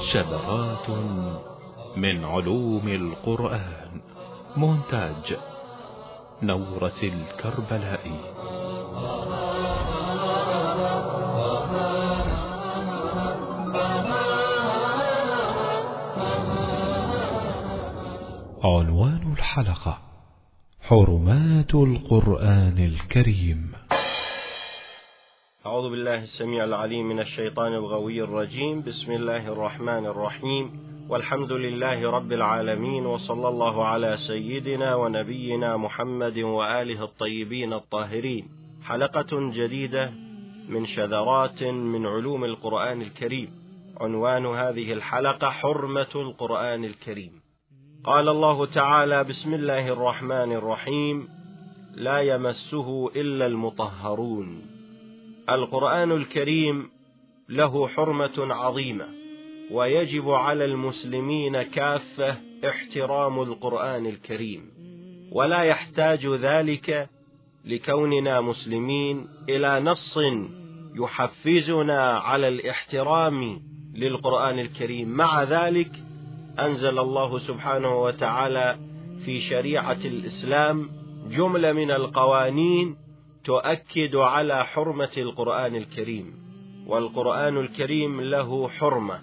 شذرات من علوم القرآن مونتاج نورة الكربلائي عنوان الحلقة حرمات القرآن الكريم. أعوذ بالله السميع العليم من الشيطان الغوي الرجيم. بسم الله الرحمن الرحيم. والحمد لله رب العالمين وصلى الله على سيدنا ونبينا محمد وآله الطيبين الطاهرين. حلقة جديدة من شذرات من علوم القرآن الكريم. عنوان هذه الحلقة حرمة القرآن الكريم. قال الله تعالى بسم الله الرحمن الرحيم. لا يمسه إلا المطهرون. القرآن الكريم له حرمة عظيمة ويجب على المسلمين كافة احترام القرآن الكريم ولا يحتاج ذلك لكوننا مسلمين إلى نص يحفزنا على الاحترام للقرآن الكريم. مع ذلك أنزل الله سبحانه وتعالى في شريعة الإسلام جملة من القوانين تؤكد على حرمة القرآن الكريم والقرآن الكريم له حرمة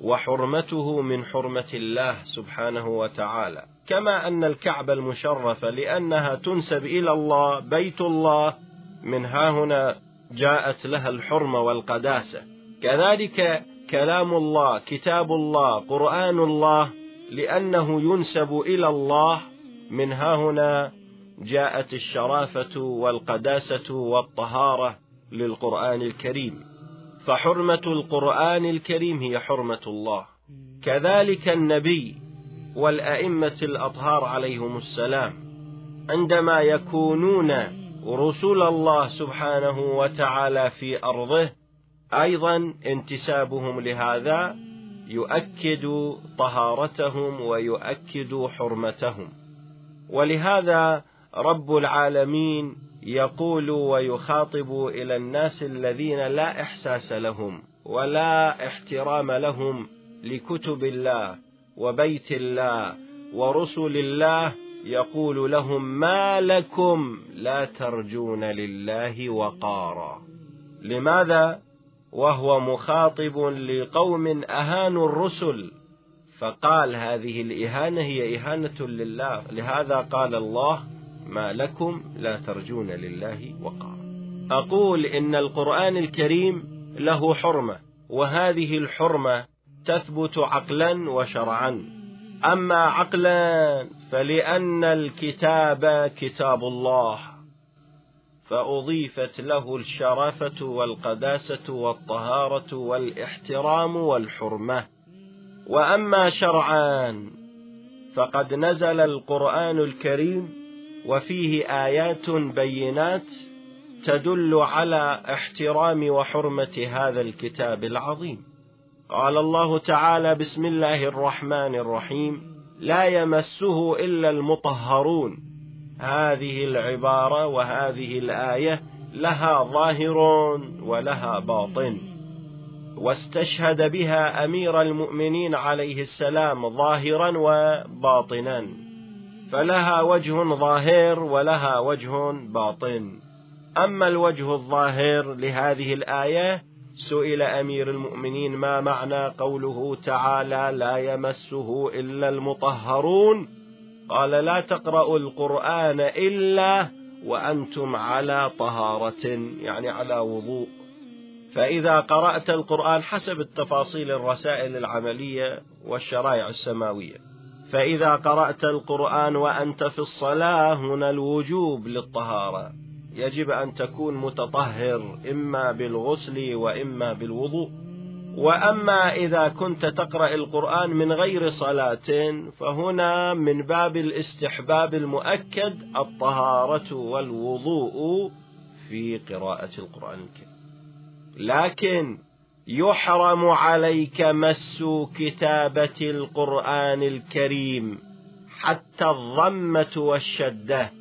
وحرمته من حرمة الله سبحانه وتعالى. كما أن الكعبة المشرفة لأنها تنسب إلى الله بيت الله من ها هنا جاءت لها الحرمة والقداسة. كذلك كلام الله كتاب الله قرآن الله لأنه ينسب إلى الله من ها هنا جاءت الشرافة والقداسة والطهارة للقرآن الكريم فحرمة القرآن الكريم هي حرمة الله. كذلك النبي والأئمة الأطهار عليهم السلام عندما يكونون رسول الله سبحانه وتعالى في أرضه أيضا انتسابهم لهذا يؤكد طهارتهم ويؤكد حرمتهم. ولهذا رب العالمين يقول ويخاطب إلى الناس الذين لا إحساس لهم ولا احترام لهم لكتب الله وبيت الله ورسل الله يقول لهم ما لكم لا ترجون لله وقارا. لماذا؟ وهو مخاطب لقوم أهانوا الرسل. فقال هذه الإهانة هي إهانة لله. لهذا قال الله ما لكم لا ترجون لله وقارا. أقول إن القرآن الكريم له حرمة وهذه الحرمة تثبت عقلا وشرعا. أما عقلا فلأن الكتاب كتاب الله فأضيفت له الشرافة والقداسة والطهارة والإحترام والحرمة. وأما شرعان فقد نزل القرآن الكريم وفيه آيات بينات تدل على احترام وحرمة هذا الكتاب العظيم. قال الله تعالى بسم الله الرحمن الرحيم. لا يمسه إلا المطهرون. هذه العبارة وهذه الآية لها ظاهر ولها باطن. واستشهد بها أمير المؤمنين عليه السلام ظاهرا وباطنا. فلها وجه ظاهر ولها وجه باطن. أما الوجه الظاهر لهذه الآية سئل أمير المؤمنين ما معنى قوله تعالى لا يمسه إلا المطهرون؟ قال لا تقرأوا القرآن إلا وأنتم على طهارة يعني على وضوء. فإذا قرأت القرآن حسب التفاصيل الرسائل العملية والشرائع السماوية. فإذا قرأت القرآن وأنت في الصلاة هنا الوجوب للطهارة. يجب أن تكون متطهر إما بالغسل وإما بالوضوء. وأما إذا كنت تقرأ القرآن من غير صلاة فهنا من باب الاستحباب المؤكد الطهارة والوضوء في قراءة القرآن الكريم. لكن يحرم عليك مس كتابة القرآن الكريم حتى الضمة والشدة.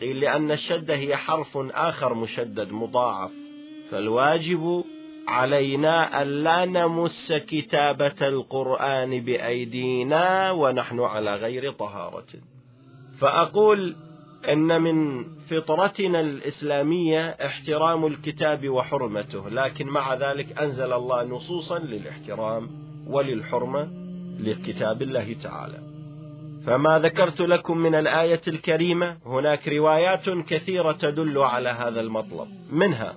قيل لأن الشدة هي حرف آخر مشدد مضاعف. فالواجب علينا ألا نمس كتابة القرآن بأيدينا ونحن على غير طهارة. فأقول إن من فطرتنا الإسلامية احترام الكتاب وحرمته لكن مع ذلك أنزل الله نصوصا للاحترام وللحرمة لكتاب الله تعالى. فما ذكرت لكم من الآية الكريمة هناك روايات كثيرة تدل على هذا المطلب. منها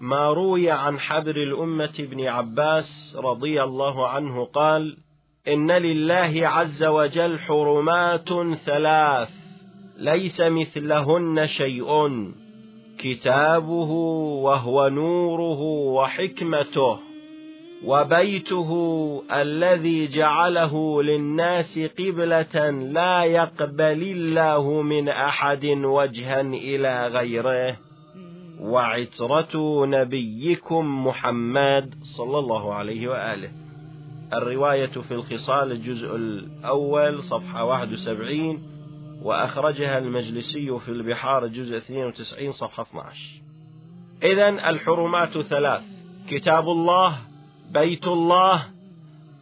ما روي عن حبر الأمة ابن عباس رضي الله عنه قال إن لله عز وجل حرمات ثلاث. ليس مثلهن شيء. كتابه وهو نوره وحكمته وبيته الذي جعله للناس قبلة لا يقبل الله من أحد وجها إلى غيره. وعترة نبيكم محمد صلى الله عليه وآله. الرواية في الخصال الجزء الأول صفحة 71 وأخرجها المجلسي في البحار الجزء 92 صفحة 12 إذا الحرمات ثلاث كتاب الله بيت الله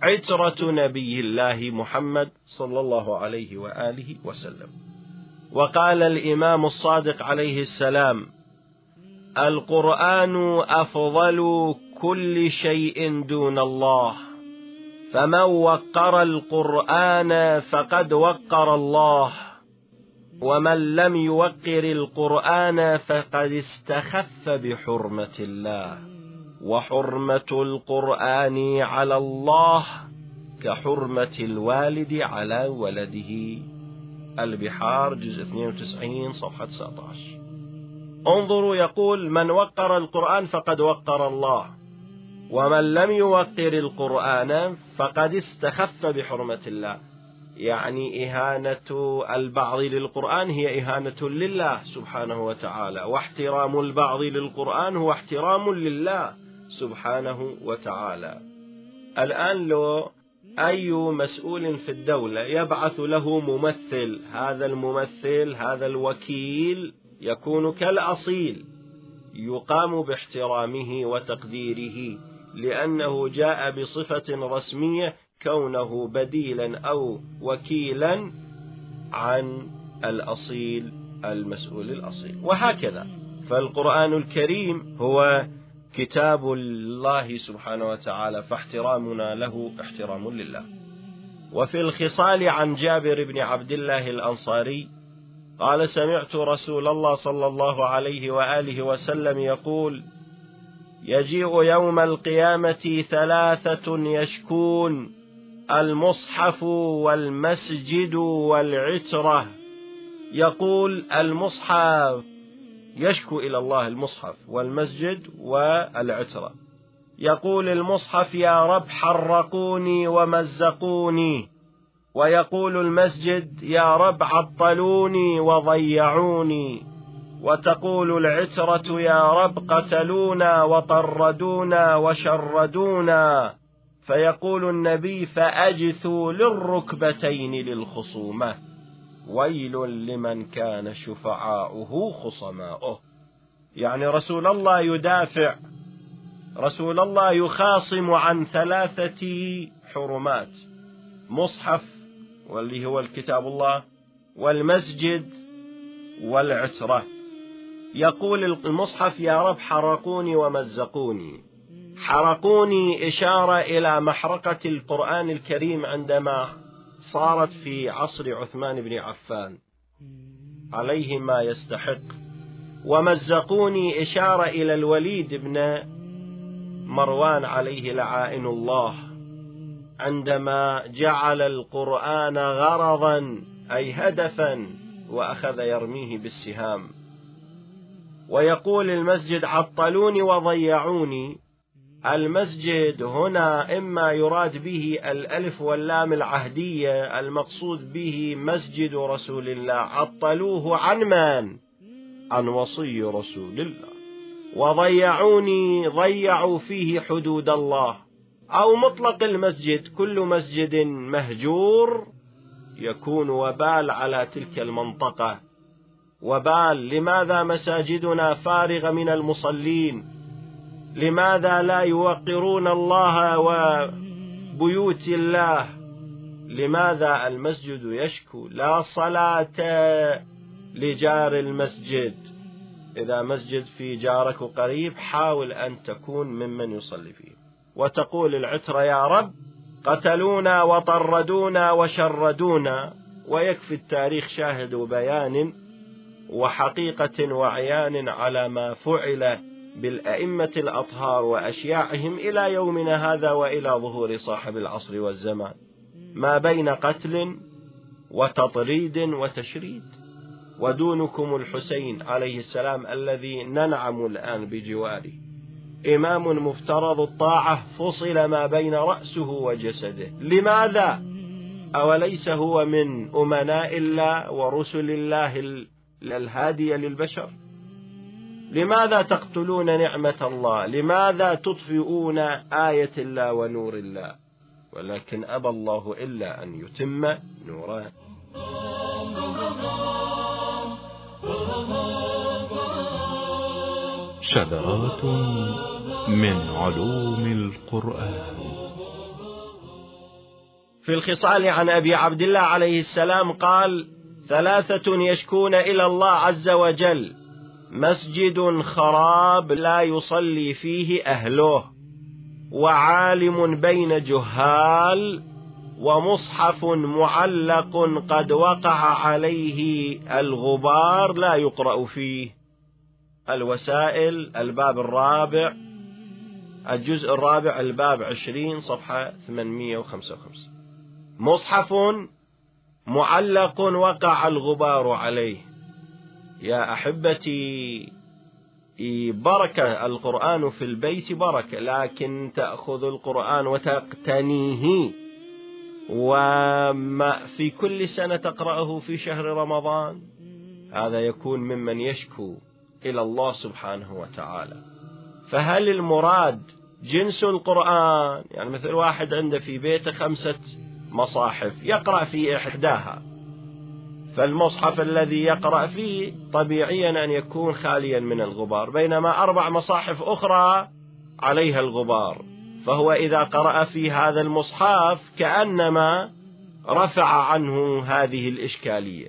عترة نبي الله محمد صلى الله عليه وآله وسلم. وقال الإمام الصادق عليه السلام القرآن أفضل كل شيء دون الله فمن وقر القرآن فقد وقر الله. ومن لم يوقر القرآن فقد استخف بحرمة الله وحرمة القرآن على الله كحرمة الوالد على ولده البحار جزء 92 صفحة 19 انظروا يقول من وقر القرآن فقد وقر الله. ومن لم يوقر القرآن فقد استخف بحرمة الله. يعني إهانة البعض للقرآن هي إهانة لله سبحانه وتعالى واحترام البعض للقرآن هو احترام لله سبحانه وتعالى. الآن لو أي مسؤول في الدولة يبعث له ممثل هذا الممثل هذا الوكيل يكون كالأصيل يقام باحترامه وتقديره لأنه جاء بصفة رسمية كونه بديلا أو وكيلا عن الأصيل المسؤول الأصيل. وهكذا. فالقرآن الكريم هو كتاب الله سبحانه وتعالى فاحترامنا له احترام لله. وفي الخصال عن جابر بن عبد الله الأنصاري قال سمعت رسول الله صلى الله عليه وآله وسلم يقول يجيء يوم القيامة ثلاثة يشكون. المصحف والمسجد والعترة. يقول المصحف يشكو إلى الله المصحف والمسجد والعترة. يقول المصحف يا رب حرقوني ومزقوني. ويقول المسجد يا رب عطلوني وضيعوني. وتقول العترة يا رب قتلونا وطردونا وشردونا. فيقول النبي فأجثوا للركبتين للخصومة. ويل لمن كان شفعاؤه خصماؤه. يعني رسول الله يدافع رسول الله يخاصم عن ثلاثة حرمات مصحف واللي هو الكتاب الله والمسجد والعترة. يقول المصحف يا رب حرقوني ومزقوني. حرقوني إشارة إلى محرقة القرآن الكريم عندما صارت في عصر عثمان بن عفان. عليه ما يستحق. ومزقوني إشارة إلى الوليد بن مروان عليه لعائن الله. عندما جعل القرآن غرضا أي هدفا وأخذ يرميه بالسهام. ويقول المسجد عطلوني وضيعوني. المسجد هنا إما يراد به الألف واللام العهدية المقصود به مسجد رسول الله. عطلوه عن من؟ عن وصي رسول الله. وضيعوني ضيعوا فيه حدود الله. أو مطلق المسجد كل مسجد مهجور يكون وبال على تلك المنطقة. وبال لماذا مساجدنا فارغة من المصلين؟ لماذا لا يوقرون الله وبيوت الله؟ لماذا المسجد يشكو؟ لا صلاة لجار المسجد. إذا مسجد في جارك قريب حاول أن تكون ممن يصلي فيه. وتقول العترة يا رب قتلونا وطردونا وشردونا. ويكفي التاريخ شاهد وبيان وحقيقة وعيان على ما فعل بالأئمة الأطهار وأشياعهم إلى يومنا هذا وإلى ظهور صاحب العصر والزمان. ما بين قتل وتطريد وتشريد. ودونكم الحسين عليه السلام الذي ننعم الآن بجواره. إمام مفترض الطاعة فصل ما بين رأسه وجسده. لماذا؟ أوليس هو من أمناء الله ورسل الله الهادية للبشر؟ لماذا تقتلون نعمة الله؟ لماذا تطفئون آية الله ونور الله؟ ولكن أبى الله إلا أن يتم نوره. شذرات من علوم القرآن. في الخصال عن أبي عبد الله عليه السلام قال ثلاثة يشكون إلى الله عز وجل. مسجد خراب لا يصلي فيه أهله وعالم بين جهال ومصحف معلق قد وقع عليه الغبار لا يقرأ فيه. الوسائل الباب الرابع الجزء الرابع الباب عشرين صفحة 855 مصحف معلق وقع الغبار عليه. يا أحبتي بركة القرآن في البيت بركة لكن تأخذ القرآن وتقتنيه. وما في كل سنة تقرأه في شهر رمضان؟ هذا يكون ممن يشكو إلى الله سبحانه وتعالى. فهل المراد جنس القرآن؟ يعني مثل واحد عنده في بيته خمسة مصاحف يقرأ في إحداها. فالمصحف الذي يقرأ فيه طبيعيا أن يكون خاليا من الغبار بينما أربع مصاحف أخرى عليها الغبار. فهو إذا قرأ في هذا المصحف كأنما رفع عنه هذه الإشكالية.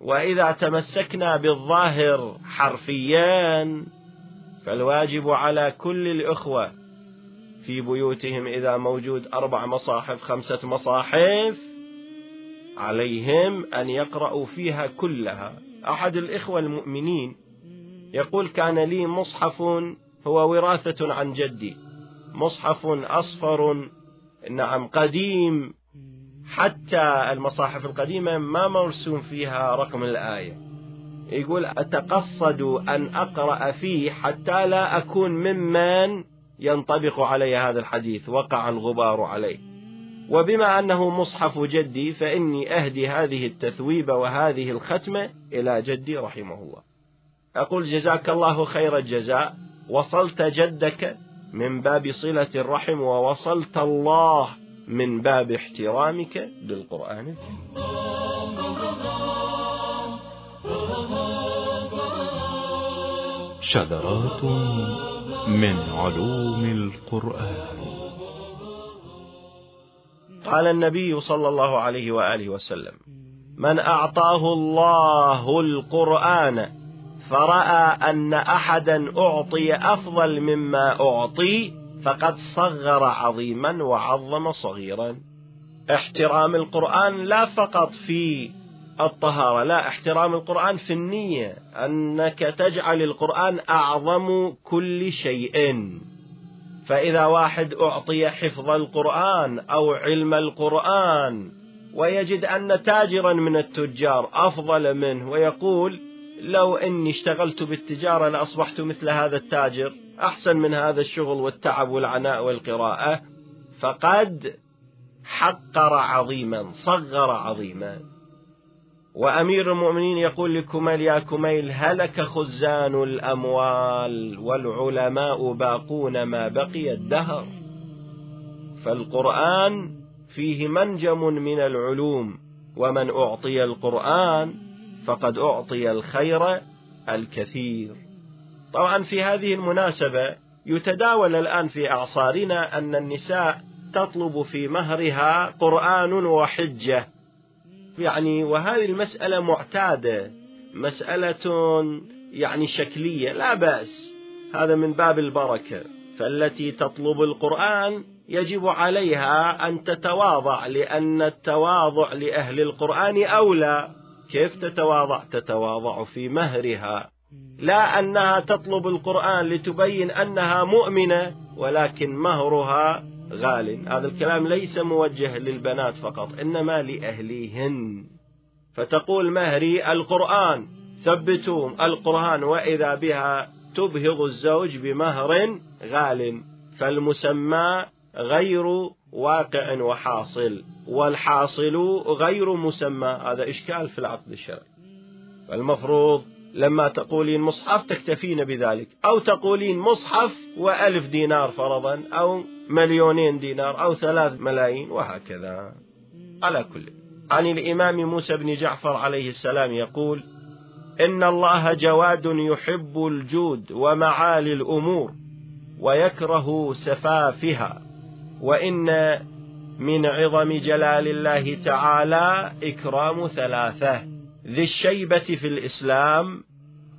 وإذا تمسكنا بالظاهر حرفيا فالواجب على كل الإخوة في بيوتهم إذا موجود أربع مصاحف خمسة مصاحف عليهم أن يقرأوا فيها كلها. أحد الإخوة المؤمنين يقول كان لي مصحف هو وراثة عن جدي. مصحف أصفر نعم قديم. حتى المصاحف القديمة ما مرسوم فيها رقم الآية. يقول أتقصد أن أقرأ فيه حتى لا أكون ممن ينطبق علي هذا الحديث. وقع الغبار عليه. وبما أنه مصحف جدي فإني أهدي هذه التثويب وهذه الختمة إلى جدي رحمه الله. أقول جزاك الله خير الجزاء. وصلت جدك من باب صلة الرحم ووصلت الله من باب احترامك للقرآن. شذرات من علوم القرآن. قال النبي صلى الله عليه وآله وسلم من أعطاه الله القرآن فرأى أن أحدا أعطي أفضل مما أعطي فقد صغر عظيما وعظم صغيرا. احترام القرآن لا فقط في الطهارة لا احترام القرآن في النية أنك تجعل القرآن أعظم كل شيء. فإذا واحد أعطي حفظ القرآن أو علم القرآن ويجد أن تاجرا من التجار أفضل منه ويقول لو إني اشتغلت بالتجارة لأصبحت مثل هذا التاجر أحسن من هذا الشغل والتعب والعناء والقراءة فقد حقر عظيما صغر عظيما. وأمير المؤمنين يقول لكميل يا كميل هلك خزان الأموال والعلماء باقون ما بقي الدهر. فالقرآن فيه منجم من العلوم ومن أعطي القرآن فقد أعطي الخير الكثير. طبعا في هذه المناسبة يتداول الآن في أعصارنا أن النساء تطلب في مهرها قرآن وحجة. يعني وهذه المسألة معتادة مسألة يعني شكلية لا بأس. هذا من باب البركة. فالتي تطلب القرآن يجب عليها أن تتواضع لأن التواضع لأهل القرآن أولى. كيف تتواضع؟ تتواضع في مهرها. لا أنها تطلب القرآن لتبين أنها مؤمنة ولكن مهرها غال هذا الكلام ليس موجه للبنات فقط إنما لأهليهن. فتقول مهري القرآن. ثبتوا القرآن وإذا بها تبهض الزوج بمهر غال فالمسمى غير واقع وحاصل والحاصل غير مسمى. هذا إشكال في العقد الشرعي. فالمفروض لما تقولين مصحف تكتفين بذلك أو تقولين مصحف وألف دينار فرضا أو مليونين دينار أو ثلاث ملايين وهكذا. على كل عن الإمام موسى بن جعفر عليه السلام يقول إن الله جواد يحب الجود ومعالي الأمور ويكره سفافها وإن من عظم جلال الله تعالى إكرام ثلاثة ذي الشيبة في الإسلام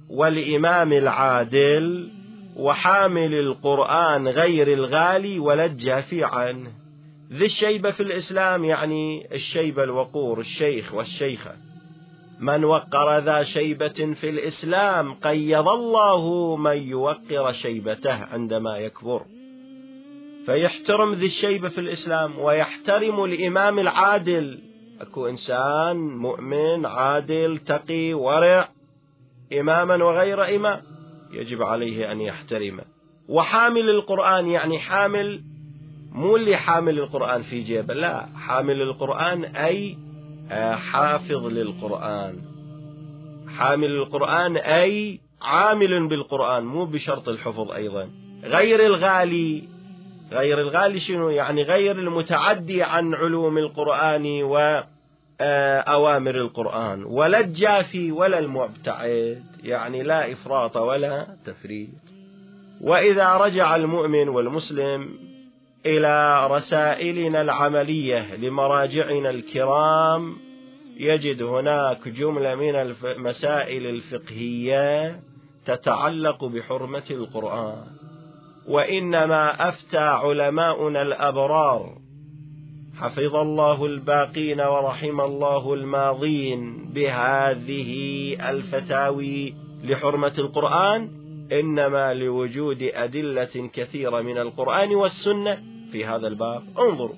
والإمام العادل وحامل القرآن غير الغالي ولا عنه ذي الشيبة في الإسلام يعني الشيبة الوقور الشيخ والشيخة. من وقر ذا شيبة في الإسلام قيض الله من يوقر شيبته عندما يكبر. فيحترم ذي الشيبة في الإسلام ويحترم الإمام العادل. أكو إنسان مؤمن عادل تقي ورع إماما وغير إمام. يجب عليه أن يحترمه وحامل القرآن يعني حامل مو اللي حامل القرآن في جيبه لا حامل القرآن أي آه، حافظ للقرآن. حامل القرآن أي عامل بالقرآن مو بشرط الحفظ أيضا. غير الغالي غير الغالي شنو؟ يعني غير المتعدي عن علوم القرآن وأوامر القرآن ولا الجافي ولا المبتعد يعني لا إفراط ولا تفريط. وإذا رجع المؤمن والمسلم إلى رسائلنا العملية لمراجعنا الكرام يجد هناك جملة من المسائل الفقهية تتعلق بحرمة القرآن. وإنما أفتى علماؤنا الأبرار حفظ الله الباقين ورحم الله الماضين بهذه الفتاوي لحرمة القرآن إنما لوجود أدلة كثيرة من القرآن والسنة في هذا الباب. انظروا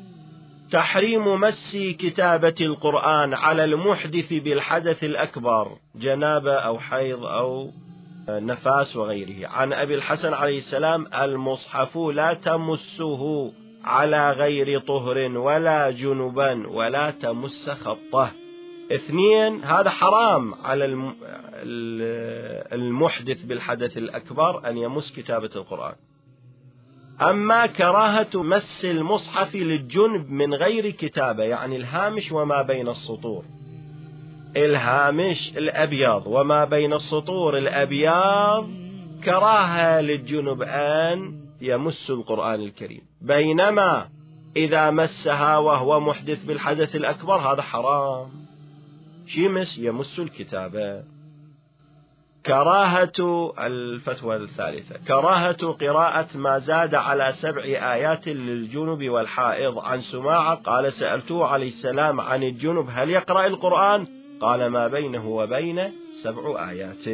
تحريم مس كتابة القرآن على المحدث بالحدث الأكبر. جنابة أو حيض أو نفاس وغيره. عن أبي الحسن عليه السلام المصحف لا تمسه. على غير طهر ولا جنبا ولا تمس خطه. اثنين هذا حرام على المحدث بالحدث الأكبر أن يمس كتابة القرآن. أما كراهة مس المصحف للجنب من غير كتابة يعني الهامش وما بين السطور. الهامش الأبيض وما بين السطور. الأبيض كراهة للجنب أن يمس القرآن الكريم. بينما إذا مسها وهو محدث بالحدث الأكبر هذا حرام. شيمس يمس الكتابة كراهة الفتوى الثالثة. كراهة قراءة ما زاد على سبع آيات للجنب والحائض. عن سماعة قال سألته عليه السلام عن الجنب هل يقرأ القرآن؟ قال ما بينه وبين سبع آيات.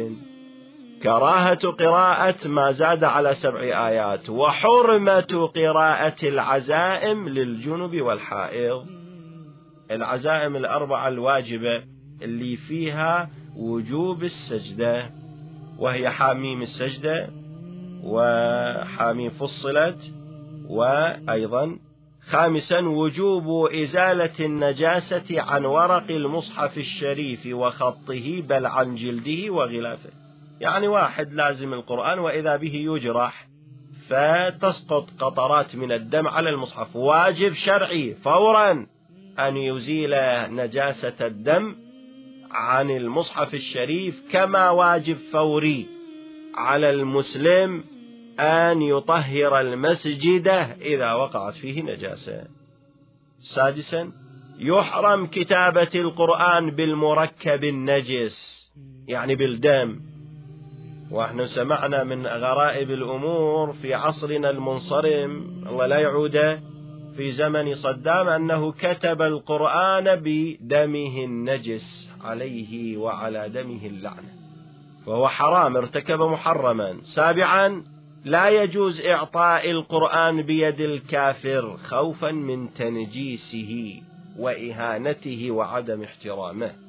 كراهة قراءة ما زاد على سبع آيات وحرمة قراءة العزائم للجنب والحائض. العزائم الأربعة الواجبة اللي فيها وجوب السجدة وهي حاميم السجدة وحاميم فصلت وأيضا خامسا وجوب إزالة النجاسة عن ورق المصحف الشريف وخطه بل عن جلده وغلافه. يعني واحد لازم القرآن وإذا به يجرح فتسقط قطرات من الدم على المصحف واجب شرعي فورا أن يزيل نجاسة الدم عن المصحف الشريف كما واجب فوري على المسلم أن يطهر المسجد إذا وقعت فيه نجاسة. سادسا يحرم كتابة القرآن بالمركب النجس يعني بالدم وإحنا سمعنا من غرائب الأمور في عصرنا المنصرم الله لا يعوده في زمن صدام أنه كتب القرآن بدمه النجس عليه وعلى دمه اللعنة. فهو حرام ارتكب محرما. سابعا لا يجوز إعطاء القرآن بيد الكافر خوفا من تنجيسه وإهانته وعدم احترامه.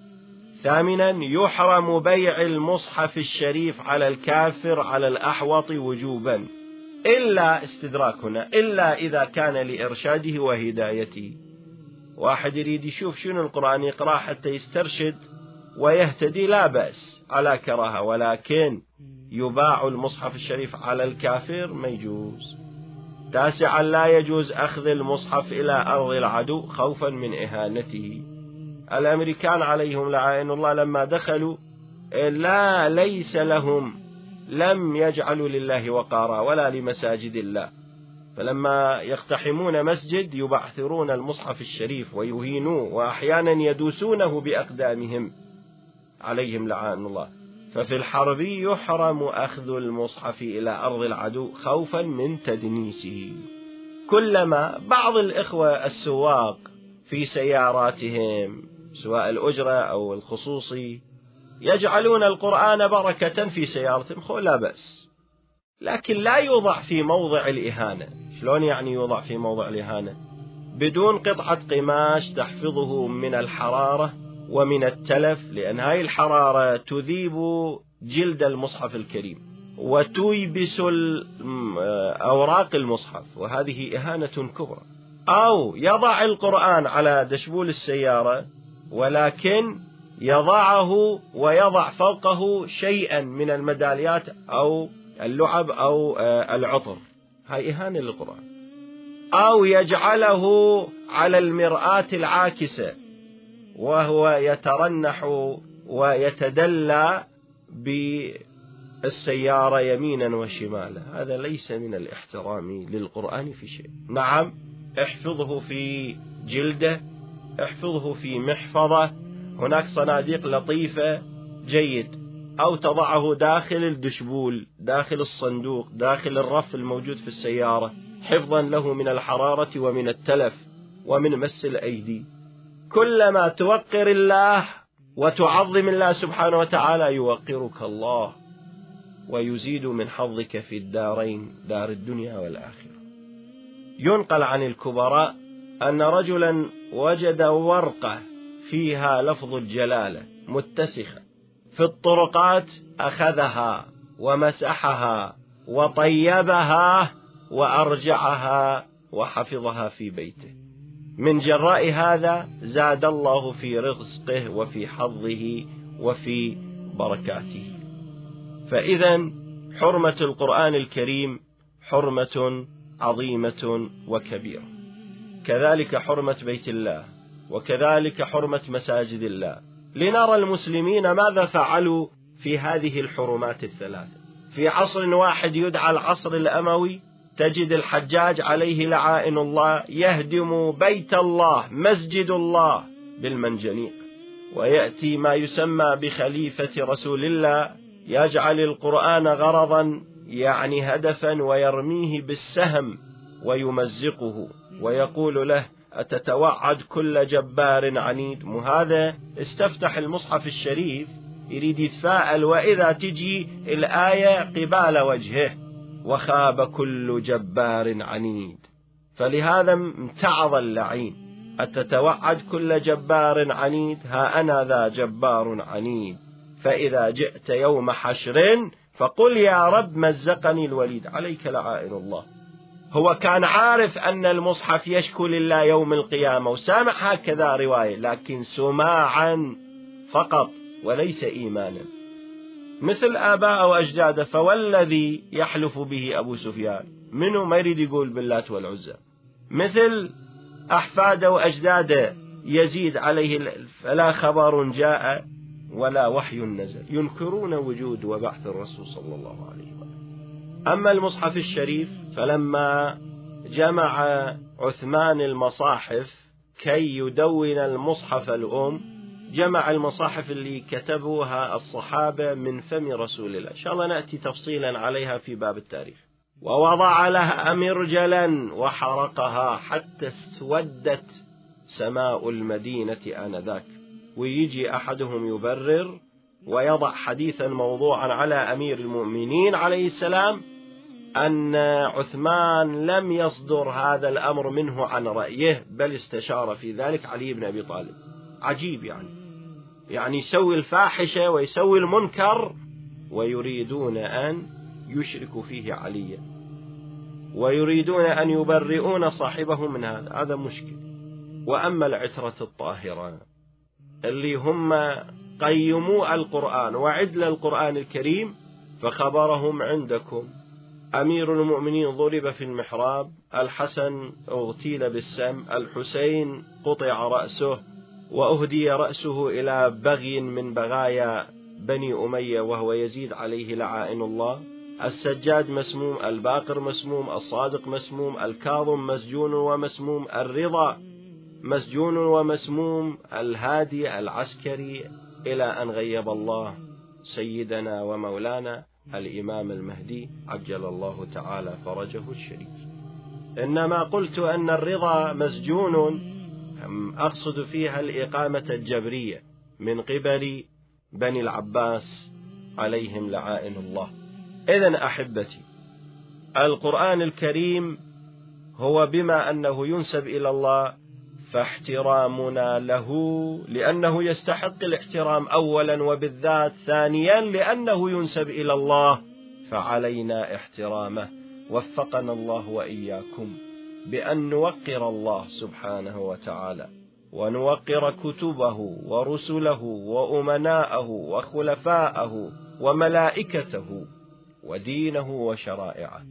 ثامنا يحرم بيع المصحف الشريف على الكافر على الأحوط وجوبا. إلا استدراك هنا إلا إذا كان لإرشاده وهدايته. واحد يريد يشوف شنو القرآن يقرأ حتى يسترشد ويهتدي لا بأس. على كراهة ولكن يباع المصحف الشريف على الكافر ما يجوز. تاسعا لا يجوز أخذ المصحف إلى أرض العدو خوفا من إهانته. الأمريكان عليهم لعائن الله لما دخلوا لا ليس لهم لم يجعلوا لله وقارا ولا لمساجد الله. فلما يقتحمون مسجد يبعثرون المصحف الشريف ويهينوه وأحيانا يدوسونه بأقدامهم. عليهم لعان الله. ففي الحرب يحرم أخذ المصحف إلى أرض العدو خوفا من تدنيسه. كلما بعض الإخوة السواق في سياراتهم سواء الأجرة أو الخصوصي يجعلون القرآن بركة في سيارتهم خو لا بأس. لكن لا يوضع في موضع الإهانة. شلون يعني يوضع في موضع الإهانة؟ بدون قطعة قماش تحفظه من الحرارة ومن التلف لأن هاي الحرارة تذيب جلد المصحف الكريم وتيبس أوراق المصحف وهذه إهانة كبرى. أو يضع القرآن على دشبول السيارة ولكن يضعه ويضع فوقه شيئا من الميداليات أو اللعب أو آه، العطر. هاي إهانة للقرآن. أو يجعله على المرآة العاكسة وهو يترنح ويتدلى بالسيارة يمينا وشمالا. هذا ليس من الاحترام للقرآن في شيء. نعم احفظه في جلده. احفظه في محفظة. هناك صناديق لطيفة جيد. أو تضعه داخل الدشبول داخل الصندوق داخل الرف الموجود في السيارة حفظا له من الحرارة ومن التلف ومن مس الأيدي. كلما توقر الله وتعظم الله سبحانه وتعالى يوقرك الله ويزيد من حظك في الدارين دار الدنيا والآخرة. ينقل عن الكبراء أن رجلا وجد ورقة فيها لفظ الجلالة متسخة. في الطرقات أخذها ومسحها وطيبها وأرجعها وحفظها في بيته. من جراء هذا زاد الله في رزقه وفي حظه وفي بركاته. فإذا حرمة القرآن الكريم حرمة عظيمة وكبيرة. كذلك حرمة بيت الله وكذلك حرمة مساجد الله. لنرى المسلمين ماذا فعلوا في هذه الحرمات الثلاثة. في عصر واحد يدعى العصر الأموي تجد الحجاج عليه لعائن الله يهدم بيت الله مسجد الله بالمنجنيق. ويأتي ما يسمى بخليفة رسول الله يجعل القرآن غرضا يعني هدفا ويرميه بالسهم ويمزقه. ويقول له أتتوعد كل جبار عنيد؟ هذا؟ استفتح المصحف الشريف يريد يتفاءل وإذا تجي الآية قبال وجهه وخاب كل جبار عنيد. فلهذا امتعظ اللعين. أتتوعد كل جبار عنيد؟ ها أنا ذا جبار عنيد. فإذا جئت يوم حشر فقل يا رب مزقني الوليد. عليك لعائن الله. هو كان عارف أن المصحف يشكو لله يوم القيامة وسامع هكذا رواية لكن سماعا فقط وليس إيمانا. مثل آباء وأجداده فوالذي يحلف به أبو سفيان؟ منه ما يريد يقول باللات والعزى؟ مثل أحفاده وأجداده يزيد عليه فلا خبر جاء ولا وحي نزل. ينكرون وجود وبعث الرسول صلى الله عليه وسلم. أما المصحف الشريف فلما جمع عثمان المصاحف كي يدون المصحف الأم جمع المصاحف اللي كتبوها الصحابة من فم رسول الله. إن شاء الله نأتي تفصيلا عليها في باب التاريخ. ووضع لها مرجلا وحرقها حتى اسودت سماء المدينة آنذاك. ويجي أحدهم يبرر ويضع حديثا موضوعا على أمير المؤمنين عليه السلام أن عثمان لم يصدر هذا الأمر منه عن رأيه بل استشار في ذلك علي بن أبي طالب. عجيب يعني. يعني يسوي الفاحشة ويسوي المنكر ويريدون أن يشركوا فيه عليا ويريدون أن يبرئون صاحبه من هذا. هذا مشكل. وأما العترة الطاهرة اللي هم قيموا القرآن وعدل القرآن الكريم فخبرهم عندكم. أمير المؤمنين ضرب في المحراب الحسن اغتيل بالسم الحسين قطع رأسه وأهدي رأسه إلى بغي من بغايا بني أمية وهو يزيد عليه لعائن الله. السجاد مسموم الباقر مسموم الصادق مسموم الكاظم مسجون ومسموم الرضا مسجون ومسموم الهادي العسكري إلى أن غيب الله سيدنا ومولانا. الإمام المهدي عجل الله تعالى فرجه الشريف إنما قلت أن الرضا مسجون أقصد فيها الإقامة الجبرية من قبل بني العباس عليهم لعائن الله. إذا أحبتي القرآن الكريم هو بما أنه ينسب إلى الله فاحترامنا له لأنه يستحق الاحترام أولا وبالذات ثانيا لأنه ينسب إلى الله فعلينا احترامه. وفقنا الله وإياكم بأن نوقر الله سبحانه وتعالى ونوقر كتبه ورسله وأمناءه وخلفاءه وملائكته ودينه وشرائعه.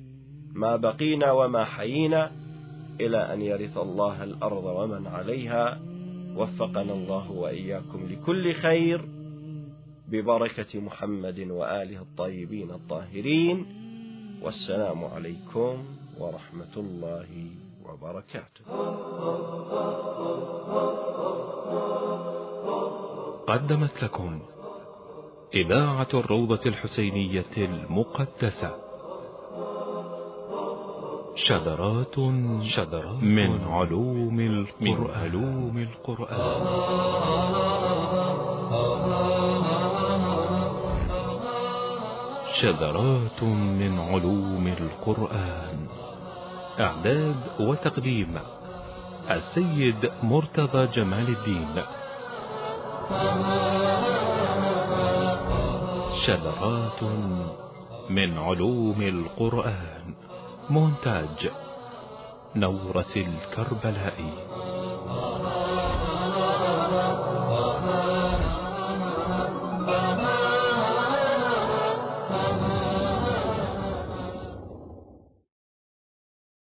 ما بقينا وما حيينا إلى أن يرث الله الأرض ومن عليها وفقنا الله وإياكم لكل خير ببركة محمد وآله الطيبين الطاهرين. والسلام عليكم ورحمة الله وبركاته. قدمت لكم إذاعة الروضة الحسينية المقدسة. شذرات شذرات من علوم القرآن, من علوم القرآن. شذرات من علوم القرآن. إعداد وتقديم السيد مرتضى جمال الدين. شذرات من علوم القرآن. مونتاج. نورس الكربلائي.